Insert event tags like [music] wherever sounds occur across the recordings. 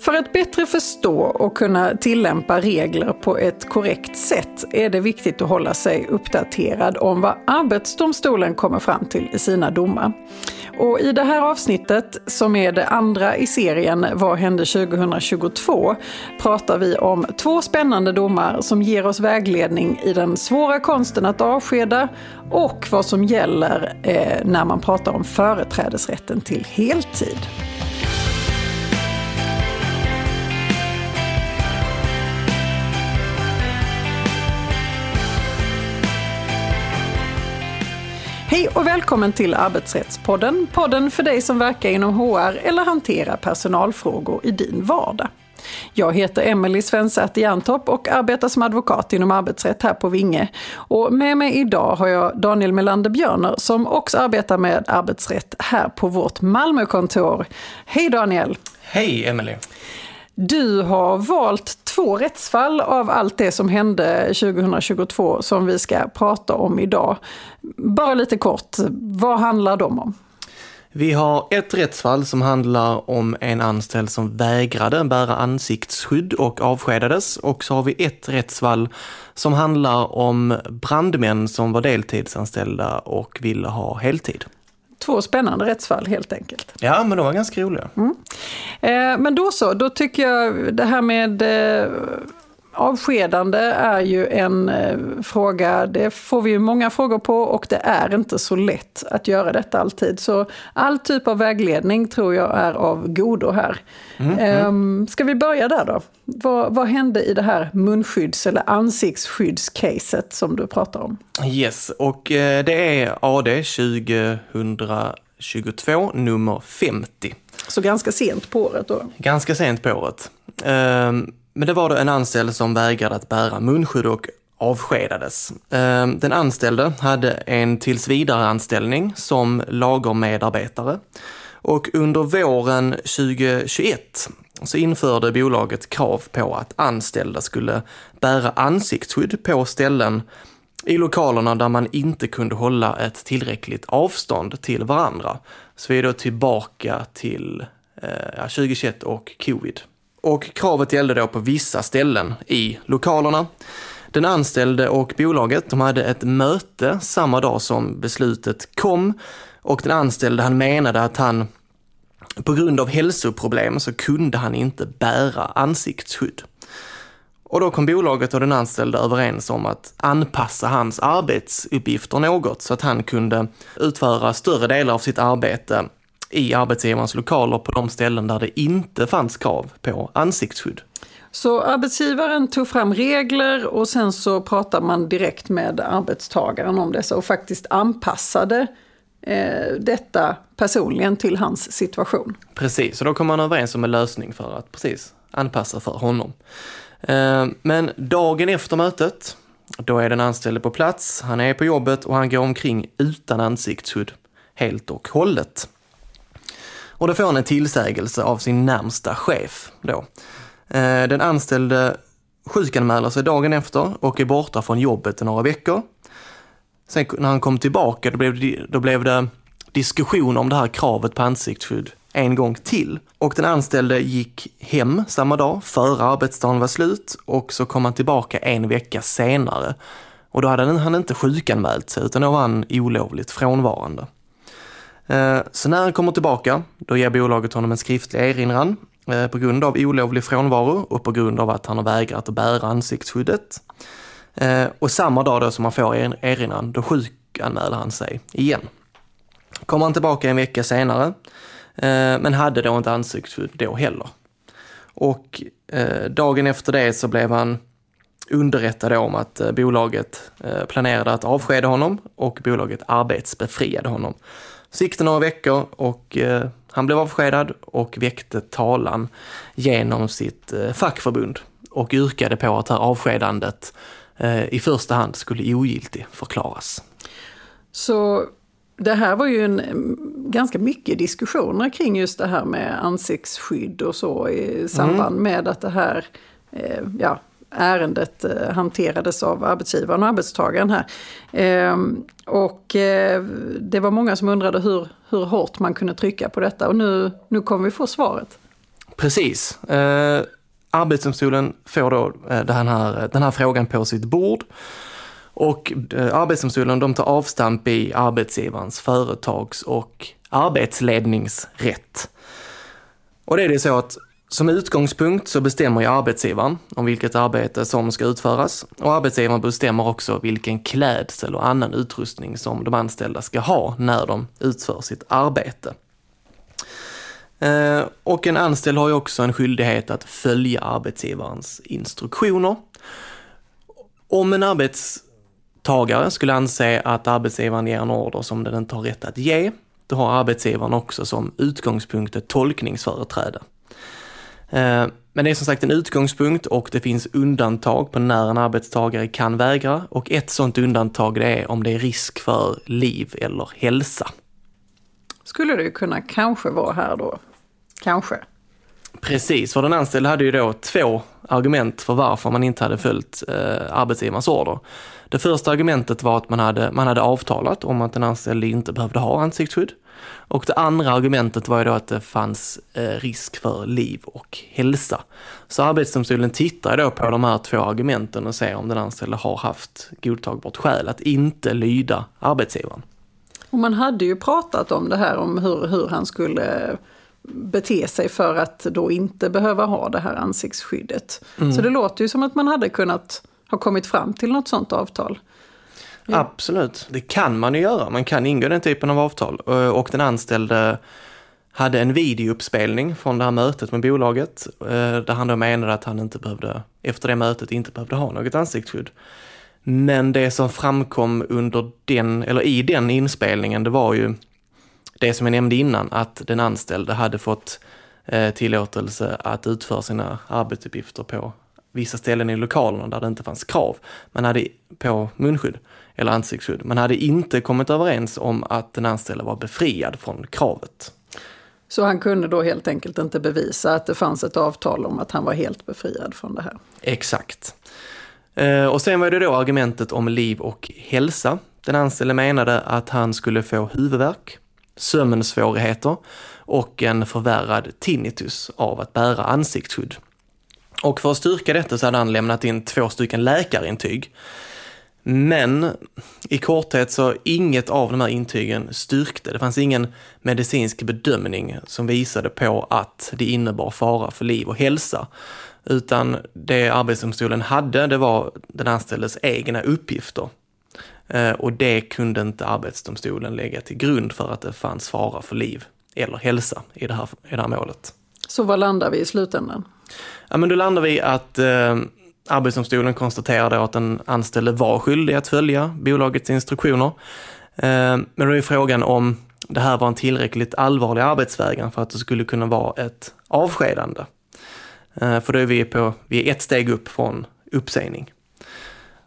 För att bättre förstå och kunna tillämpa regler på ett korrekt sätt är det viktigt att hålla sig uppdaterad om vad Arbetsdomstolen kommer fram till i sina domar. Och I det här avsnittet, som är det andra i serien Vad hände 2022? pratar vi om två spännande domar som ger oss vägledning i den svåra konsten att avskeda och vad som gäller eh, när man pratar om företrädesrätten till heltid. Hej och välkommen till Arbetsrättspodden. Podden för dig som verkar inom HR eller hanterar personalfrågor i din vardag. Jag heter Emelie Svensäter Jerntorp och arbetar som advokat inom arbetsrätt här på Vinge. Och med mig idag har jag Daniel Melander Björner som också arbetar med arbetsrätt här på vårt Malmökontor. Hej Daniel! Hej Emelie! Du har valt två rättsfall av allt det som hände 2022 som vi ska prata om idag. Bara lite kort, vad handlar de om? Vi har ett rättsfall som handlar om en anställd som vägrade bära ansiktsskydd och avskedades. Och så har vi ett rättsfall som handlar om brandmän som var deltidsanställda och ville ha heltid. Två spännande rättsfall helt enkelt. Ja, men de var ganska roliga. Mm. Eh, men då så, då tycker jag det här med eh, avskedande är ju en eh, fråga, det får vi ju många frågor på och det är inte så lätt att göra detta alltid. Så all typ av vägledning tror jag är av godo här. Mm, mm. Ska vi börja där då? Vad, vad hände i det här munskydds eller ansiktsskyddscaset som du pratar om? Yes, och eh, det är AD 2022 nummer 50. Så ganska sent på året då? Ganska sent på året. Um, men det var då en anställd som vägrade att bära munskydd och avskedades. Ehm, den anställde hade en tillsvidareanställning som lagermedarbetare och under våren 2021 så införde bolaget krav på att anställda skulle bära ansiktsskydd på ställen i lokalerna där man inte kunde hålla ett tillräckligt avstånd till varandra. Så vi är då tillbaka till eh, 2021 och covid. Och kravet gällde då på vissa ställen i lokalerna. Den anställde och bolaget de hade ett möte samma dag som beslutet kom och den anställde han menade att han på grund av hälsoproblem så kunde han inte bära ansiktsskydd. Och då kom bolaget och den anställde överens om att anpassa hans arbetsuppgifter något så att han kunde utföra större delar av sitt arbete i arbetsgivarens lokaler på de ställen där det inte fanns krav på ansiktsskydd. Så arbetsgivaren tog fram regler och sen så pratade man direkt med arbetstagaren om dessa och faktiskt anpassade eh, detta personligen till hans situation. Precis, och då kom man överens om en lösning för att precis anpassa för honom. Eh, men dagen efter mötet, då är den anställde på plats, han är på jobbet och han går omkring utan ansiktsskydd helt och hållet. Och då får han en tillsägelse av sin närmsta chef då. Eh, den anställde sjukanmäler sig dagen efter och är borta från jobbet i några veckor. Sen när han kom tillbaka då blev, det, då blev det diskussion om det här kravet på ansiktsskydd en gång till. Och den anställde gick hem samma dag, före arbetsdagen var slut och så kom han tillbaka en vecka senare. Och då hade han inte sjukanmält sig utan då var han olovligt frånvarande. Eh, så när han kommer tillbaka, då ger bolaget honom en skriftlig erinran eh, på grund av olovlig frånvaro och på grund av att han har vägrat att bära ansiktsskyddet. Eh, och samma dag då som han får erinran, då sjukanmäler han sig igen. Kommer han tillbaka en vecka senare, men hade då inte ansiktsskydd då heller. Och dagen efter det så blev han underrättad om att bolaget planerade att avskeda honom och bolaget arbetsbefriade honom. Så gick det några veckor och eh, han blev avskedad och väckte talan genom sitt eh, fackförbund och yrkade på att det här avskedandet eh, i första hand skulle ogiltig förklaras. Så det här var ju en, ganska mycket diskussioner kring just det här med ansiktsskydd och så i samband mm. med att det här eh, ja, ärendet eh, hanterades av arbetsgivaren och arbetstagaren här. Ehm, och eh, det var många som undrade hur, hur hårt man kunde trycka på detta och nu, nu kommer vi få svaret. Precis. Eh, Arbetsdomstolen får då eh, den, här, den här frågan på sitt bord och eh, Arbetsdomstolen de tar avstamp i arbetsgivarens företags och arbetsledningsrätt. Och det är det så att som utgångspunkt så bestämmer ju arbetsgivaren om vilket arbete som ska utföras och arbetsgivaren bestämmer också vilken klädsel och annan utrustning som de anställda ska ha när de utför sitt arbete. Eh, och en anställd har ju också en skyldighet att följa arbetsgivarens instruktioner. Om en arbetstagare skulle anse att arbetsgivaren ger en order som den inte har rätt att ge, då har arbetsgivaren också som utgångspunkt ett tolkningsföreträde. Eh, men det är som sagt en utgångspunkt och det finns undantag på när en arbetstagare kan vägra och ett sådant undantag det är om det är risk för liv eller hälsa. Skulle det kunna kanske vara här då? Kanske. Precis, för den anställde hade ju då två argument för varför man inte hade följt eh, arbetsgivarens order. Det första argumentet var att man hade, man hade avtalat om att den anställde inte behövde ha ansiktsskydd. Och det andra argumentet var ju då att det fanns eh, risk för liv och hälsa. Så Arbetsdomstolen tittar då på de här två argumenten och ser om den anställde har haft godtagbart skäl att inte lyda arbetsgivaren. Och man hade ju pratat om det här om hur, hur han skulle bete sig för att då inte behöva ha det här ansiktsskyddet. Mm. Så det låter ju som att man hade kunnat ha kommit fram till något sådant avtal. Ja. Absolut, det kan man ju göra. Man kan ingå den typen av avtal. Eh, och den anställde hade en videouppspelning från det här mötet med bolaget eh, där han då menade att han inte behövde, efter det mötet inte behövde ha något ansiktsskydd. Men det som framkom under den, eller i den inspelningen, det var ju det som jag nämnde innan, att den anställde hade fått eh, tillåtelse att utföra sina arbetsuppgifter på vissa ställen i lokalerna där det inte fanns krav. Man hade på munskydd eller ansiktsskydd. Man hade inte kommit överens om att den anställde var befriad från kravet. Så han kunde då helt enkelt inte bevisa att det fanns ett avtal om att han var helt befriad från det här? Exakt. Eh, och sen var det då argumentet om liv och hälsa. Den anställde menade att han skulle få huvudvärk, sömnsvårigheter och en förvärrad tinnitus av att bära ansiktsskydd. Och för att styrka detta så hade han lämnat in två stycken läkarintyg. Men i korthet så inget av de här intygen styrkte. Det fanns ingen medicinsk bedömning som visade på att det innebar fara för liv och hälsa. Utan det Arbetsdomstolen hade, det var den anställdes egna uppgifter. Eh, och det kunde inte Arbetsdomstolen lägga till grund för att det fanns fara för liv eller hälsa i det här, i det här målet. Så vad landar vi i slutändan? Ja, men då landar vi att eh, Arbetsdomstolen konstaterade att den anställde var skyldig att följa bolagets instruktioner. Eh, men då är frågan om det här var en tillräckligt allvarlig arbetsvägran för att det skulle kunna vara ett avskedande. Eh, för då är vi, på, vi är ett steg upp från uppsägning.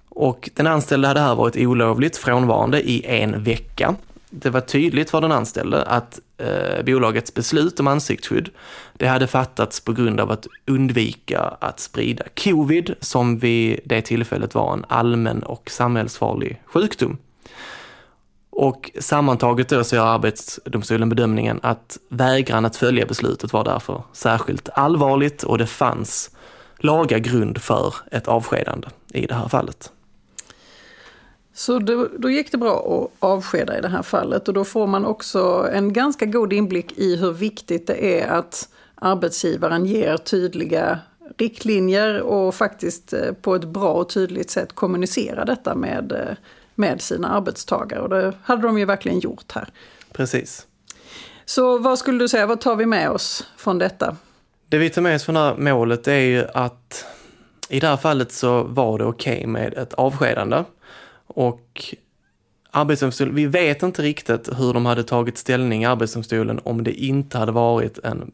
Och den anställde hade här varit olovligt frånvarande i en vecka. Det var tydligt för den anställde att eh, bolagets beslut om ansiktsskydd, det hade fattats på grund av att undvika att sprida covid, som vid det tillfället var en allmän och samhällsfarlig sjukdom. Och sammantaget då så gör Arbetsdomstolen bedömningen att vägran att följa beslutet var därför särskilt allvarligt och det fanns laga grund för ett avskedande i det här fallet. Så då, då, gick det bra att avskeda i det här fallet och då får man också en ganska god inblick i hur viktigt det är att arbetsgivaren ger tydliga riktlinjer och faktiskt eh, på ett bra och tydligt sätt kommunicerar detta med, eh, med sina arbetstagare. Och det hade de ju verkligen gjort här. Precis. Så vad skulle du säga, vad tar vi med oss från detta? Det vi tar med oss från det här målet är ju att i det här fallet så var det okej okay med ett avskedande. Och Arbetsdomstolen, vi vet inte riktigt hur de hade tagit ställning i Arbetsdomstolen om det inte hade varit en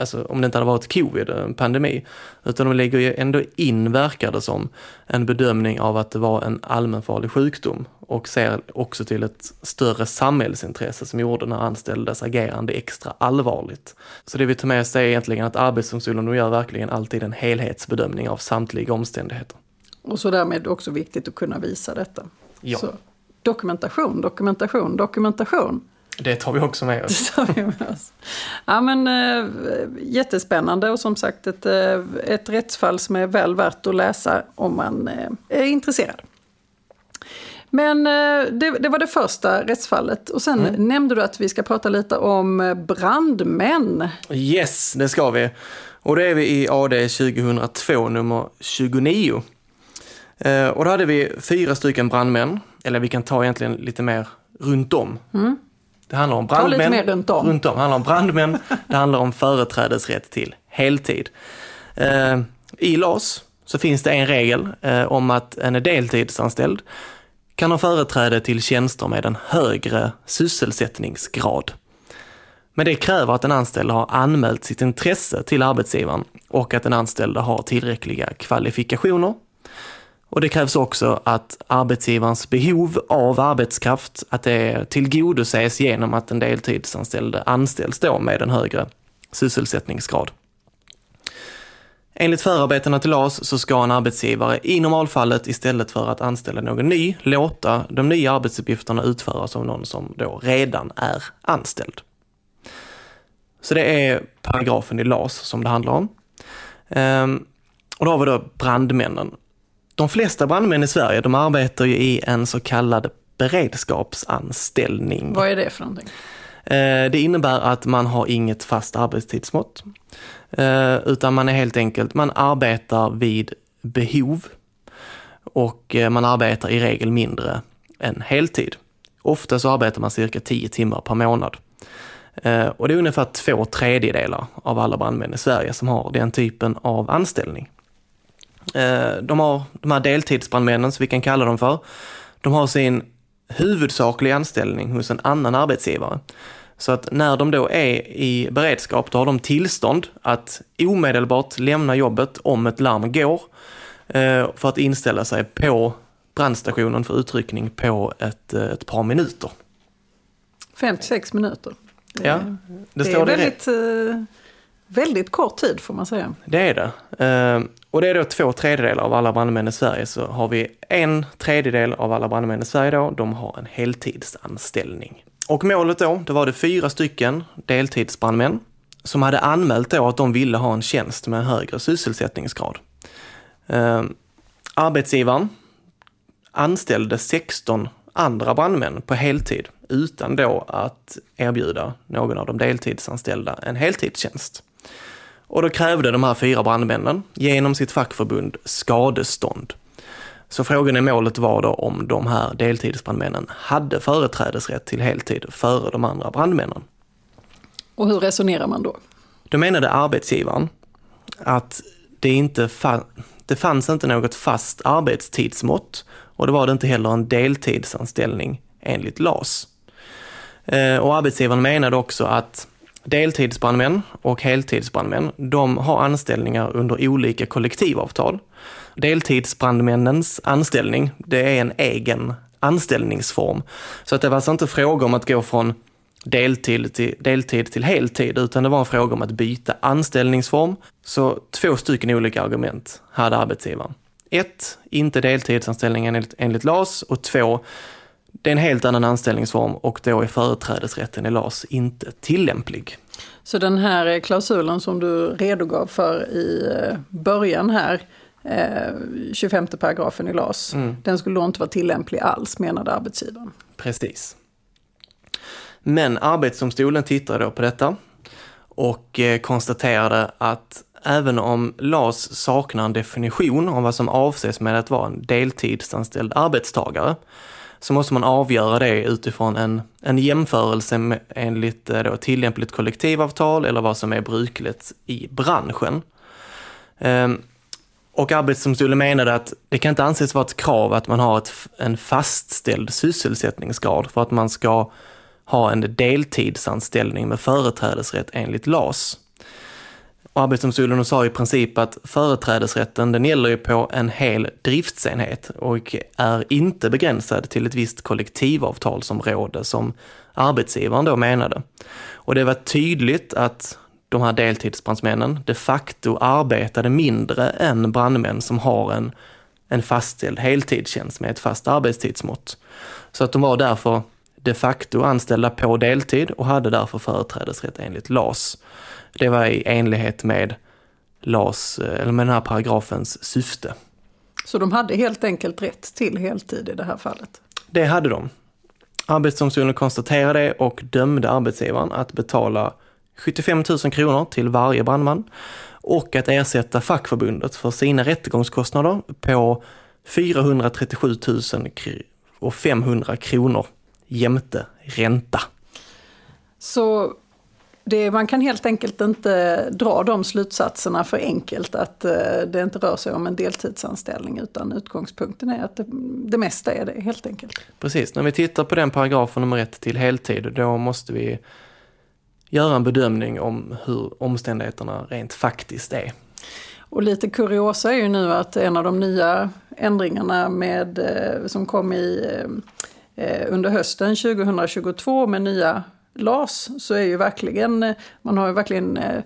Alltså om det inte hade varit covid, en pandemi. Utan de lägger ju ändå in, verkar det som, en bedömning av att det var en allmänfarlig sjukdom och ser också till ett större samhällsintresse som gjorde den här anställdas agerande extra allvarligt. Så det vi tar med oss är egentligen att Arbetsdomstolen gör verkligen alltid en helhetsbedömning av samtliga omständigheter. Och så därmed också viktigt att kunna visa detta. Ja. Så, dokumentation, dokumentation, dokumentation. Det tar vi också med oss. [laughs] Det tar vi med oss. Ja, men, äh, jättespännande och som sagt ett, äh, ett rättsfall som är väl värt att läsa om man äh, är intresserad. Men det, det, var det första rättsfallet. Och sen mm. nämnde du att vi ska prata lite om brandmän. Yes, det ska vi. Och då är vi i AD 2002 nummer 29. Och då hade vi fyra stycken brandmän, eller vi kan ta egentligen lite mer runt om. Mm. Det handlar om brandmän. Ta lite mer runt om. Runt om. Det handlar om brandmän. det handlar om företrädesrätt till heltid. Eh, I LAS så finns det en regel eh, om att en deltidsanställd kan ha företräde till tjänster med en högre sysselsättningsgrad. Men det kräver att den anställde har anmält sitt intresse till arbetsgivaren och att den anställde har tillräckliga kvalifikationer och det krävs också att arbetsgivarens behov av arbetskraft, att det tillgodoses genom att en deltidsanställd anställs då med en högre sysselsättningsgrad. Enligt förarbetena till LAS så ska en arbetsgivare i normalfallet istället för att anställa någon ny låta de nya arbetsuppgifterna utföras av någon som då redan är anställd. Så det är paragrafen i LAS som det handlar om. Ehm, och då har vi då brandmännen de flesta brandmän i Sverige, de arbetar ju i en så kallad beredskapsanställning. Vad är det för någonting? Eh, det innebär att man har inget fast arbetstidsmått, eh, utan man är helt enkelt, man arbetar vid behov och eh, man arbetar i regel mindre än heltid. Ofta så arbetar man cirka 10 timmar per månad. Och det är ungefär två tredjedelar av alla brandmän i Sverige som har den typen av anställning. Eh, de har de här deltidsbrandmännen, som vi kan kalla dem för, de har sin huvudsakliga anställning hos en annan arbetsgivare. Så att när de då är i beredskap, då har de tillstånd att omedelbart lämna jobbet om ett larm går eh, för att inställa sig på brandstationen för utryckning på ett, eh, ett par minuter. 56 minuter. Det, ja, det, det står är väldigt, väldigt kort tid får man säga. Det är det. Ehm, och det är då två tredjedelar av alla brandmän i Sverige, så har vi en tredjedel av alla brandmän i Sverige då, de har en heltidsanställning. Och målet då, det var det fyra stycken deltidsbrandmän som hade anmält då att de ville ha en tjänst med högre sysselsättningsgrad. Ehm, arbetsgivaren anställde 16 andra brandmän på heltid utan då att erbjuda någon av de deltidsanställda en heltidstjänst. Och då krävde de här fyra brandmännen genom sitt fackförbund skadestånd. Så frågan i målet var då om de här deltidsbrandmännen hade företrädesrätt till heltid före de andra brandmännen. Och hur resonerar man då? Då menade arbetsgivaren att det inte fa det fanns inte något fast arbetstidsmått och det var det inte heller en deltidsanställning enligt LAS. Eh, och arbetsgivaren menade också att Deltidsbrandmän och heltidsbrandmän, de har anställningar under olika kollektivavtal. Deltidsbrandmännens anställning, det är en egen anställningsform. Så att det var alltså inte fråga om att gå från deltid till, deltid till heltid, utan det var en fråga om att byta anställningsform. Så två stycken olika argument hade arbetsgivaren. Ett, inte deltidsanställning enligt, enligt LAS och två, det är en helt annan anställningsform och då är företrädesrätten i LAS inte tillämplig. Så den här klausulen som du redogav för i eh, början här, 25 eh, paragrafen i LAS, mm. den skulle då inte vara tillämplig alls menade arbetsgivaren. Precis. Men Arbetsdomstolen tittade då på detta och eh, konstaterade att även om LAS saknar en definition om vad som avses med att vara en deltidsanställd arbetstagare så måste man avgöra det utifrån en, en jämförelse med, enligt eh, då, tillämpligt kollektivavtal eller vad som är brukligt i branschen. Ehm, och Arbetsdomstolen menade att det kan inte anses vara ett krav att man har ett, en fastställd sysselsättningsgrad för att man ska ha en deltidsanställning med företrädesrätt enligt LAS. Och Arbetsdomstolen sa i princip att företrädesrätten den gäller ju på en hel driftsenhet och är inte begränsad till ett visst kollektivavtalsområde som arbetsgivaren då menade. Och det var tydligt att de här deltidsbrandsmännen de facto arbetade mindre än brandmän som har en, en fastställd heltidstjänst med ett fast arbetstidsmått. Så att de var därför de facto anställda på deltid och hade därför företrädesrätt enligt LAS. Det var i enlighet med LAS, eller med den här paragrafens syfte. Så de hade helt enkelt rätt till heltid i det här fallet? Det hade de. Arbetsdomstolen konstaterade det och dömde arbetsgivaren att betala 75 000 kronor till varje brandman och att ersätta fackförbundet för sina rättegångskostnader på 437 000 och 500 kronor jämte ränta. Så det, man kan helt enkelt inte dra de slutsatserna för enkelt att eh, det inte rör sig om en deltidsanställning utan utgångspunkten är att det, det mesta är det helt enkelt. Precis, när vi tittar på den paragrafen om rätt till heltid då måste vi göra en bedömning om hur omständigheterna rent faktiskt är. Och lite kuriosa är ju nu att en av de nya ändringarna med, eh, som kom i, eh, under hösten 2022 med nya LAS så är ju verkligen, man har ju verkligen eh,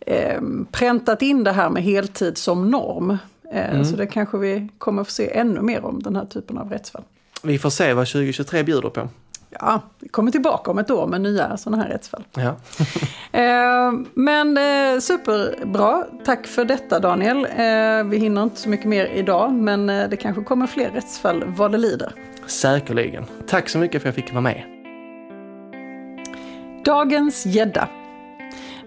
eh, präntat in det här med heltid som norm. Eh, mm. Så det kanske vi kommer få se ännu mer om den här typen av rättsfall. Vi får se vad 2023 bjuder på. Ja, vi kommer tillbaka om ett år med nya sådana här rättsfall. Ja. [laughs] eh, men eh, superbra, tack för detta Daniel. Eh, vi hinner inte så mycket mer idag, men eh, det kanske kommer fler rättsfall vad det lider. Säkerligen. Tack så mycket för att jag fick vara med. Dagens gädda.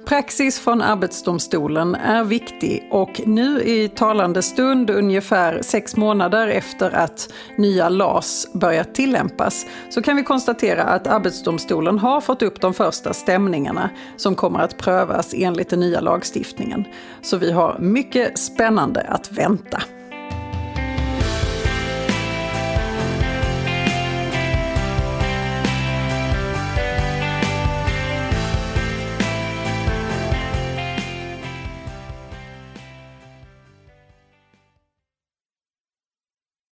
Praxis från Arbetsdomstolen är viktig och nu i talande stund, ungefär sex månader efter att nya LAS börjat tillämpas, så kan vi konstatera att Arbetsdomstolen har fått upp de första stämningarna som kommer att prövas enligt den nya lagstiftningen. Så vi har mycket spännande att vänta.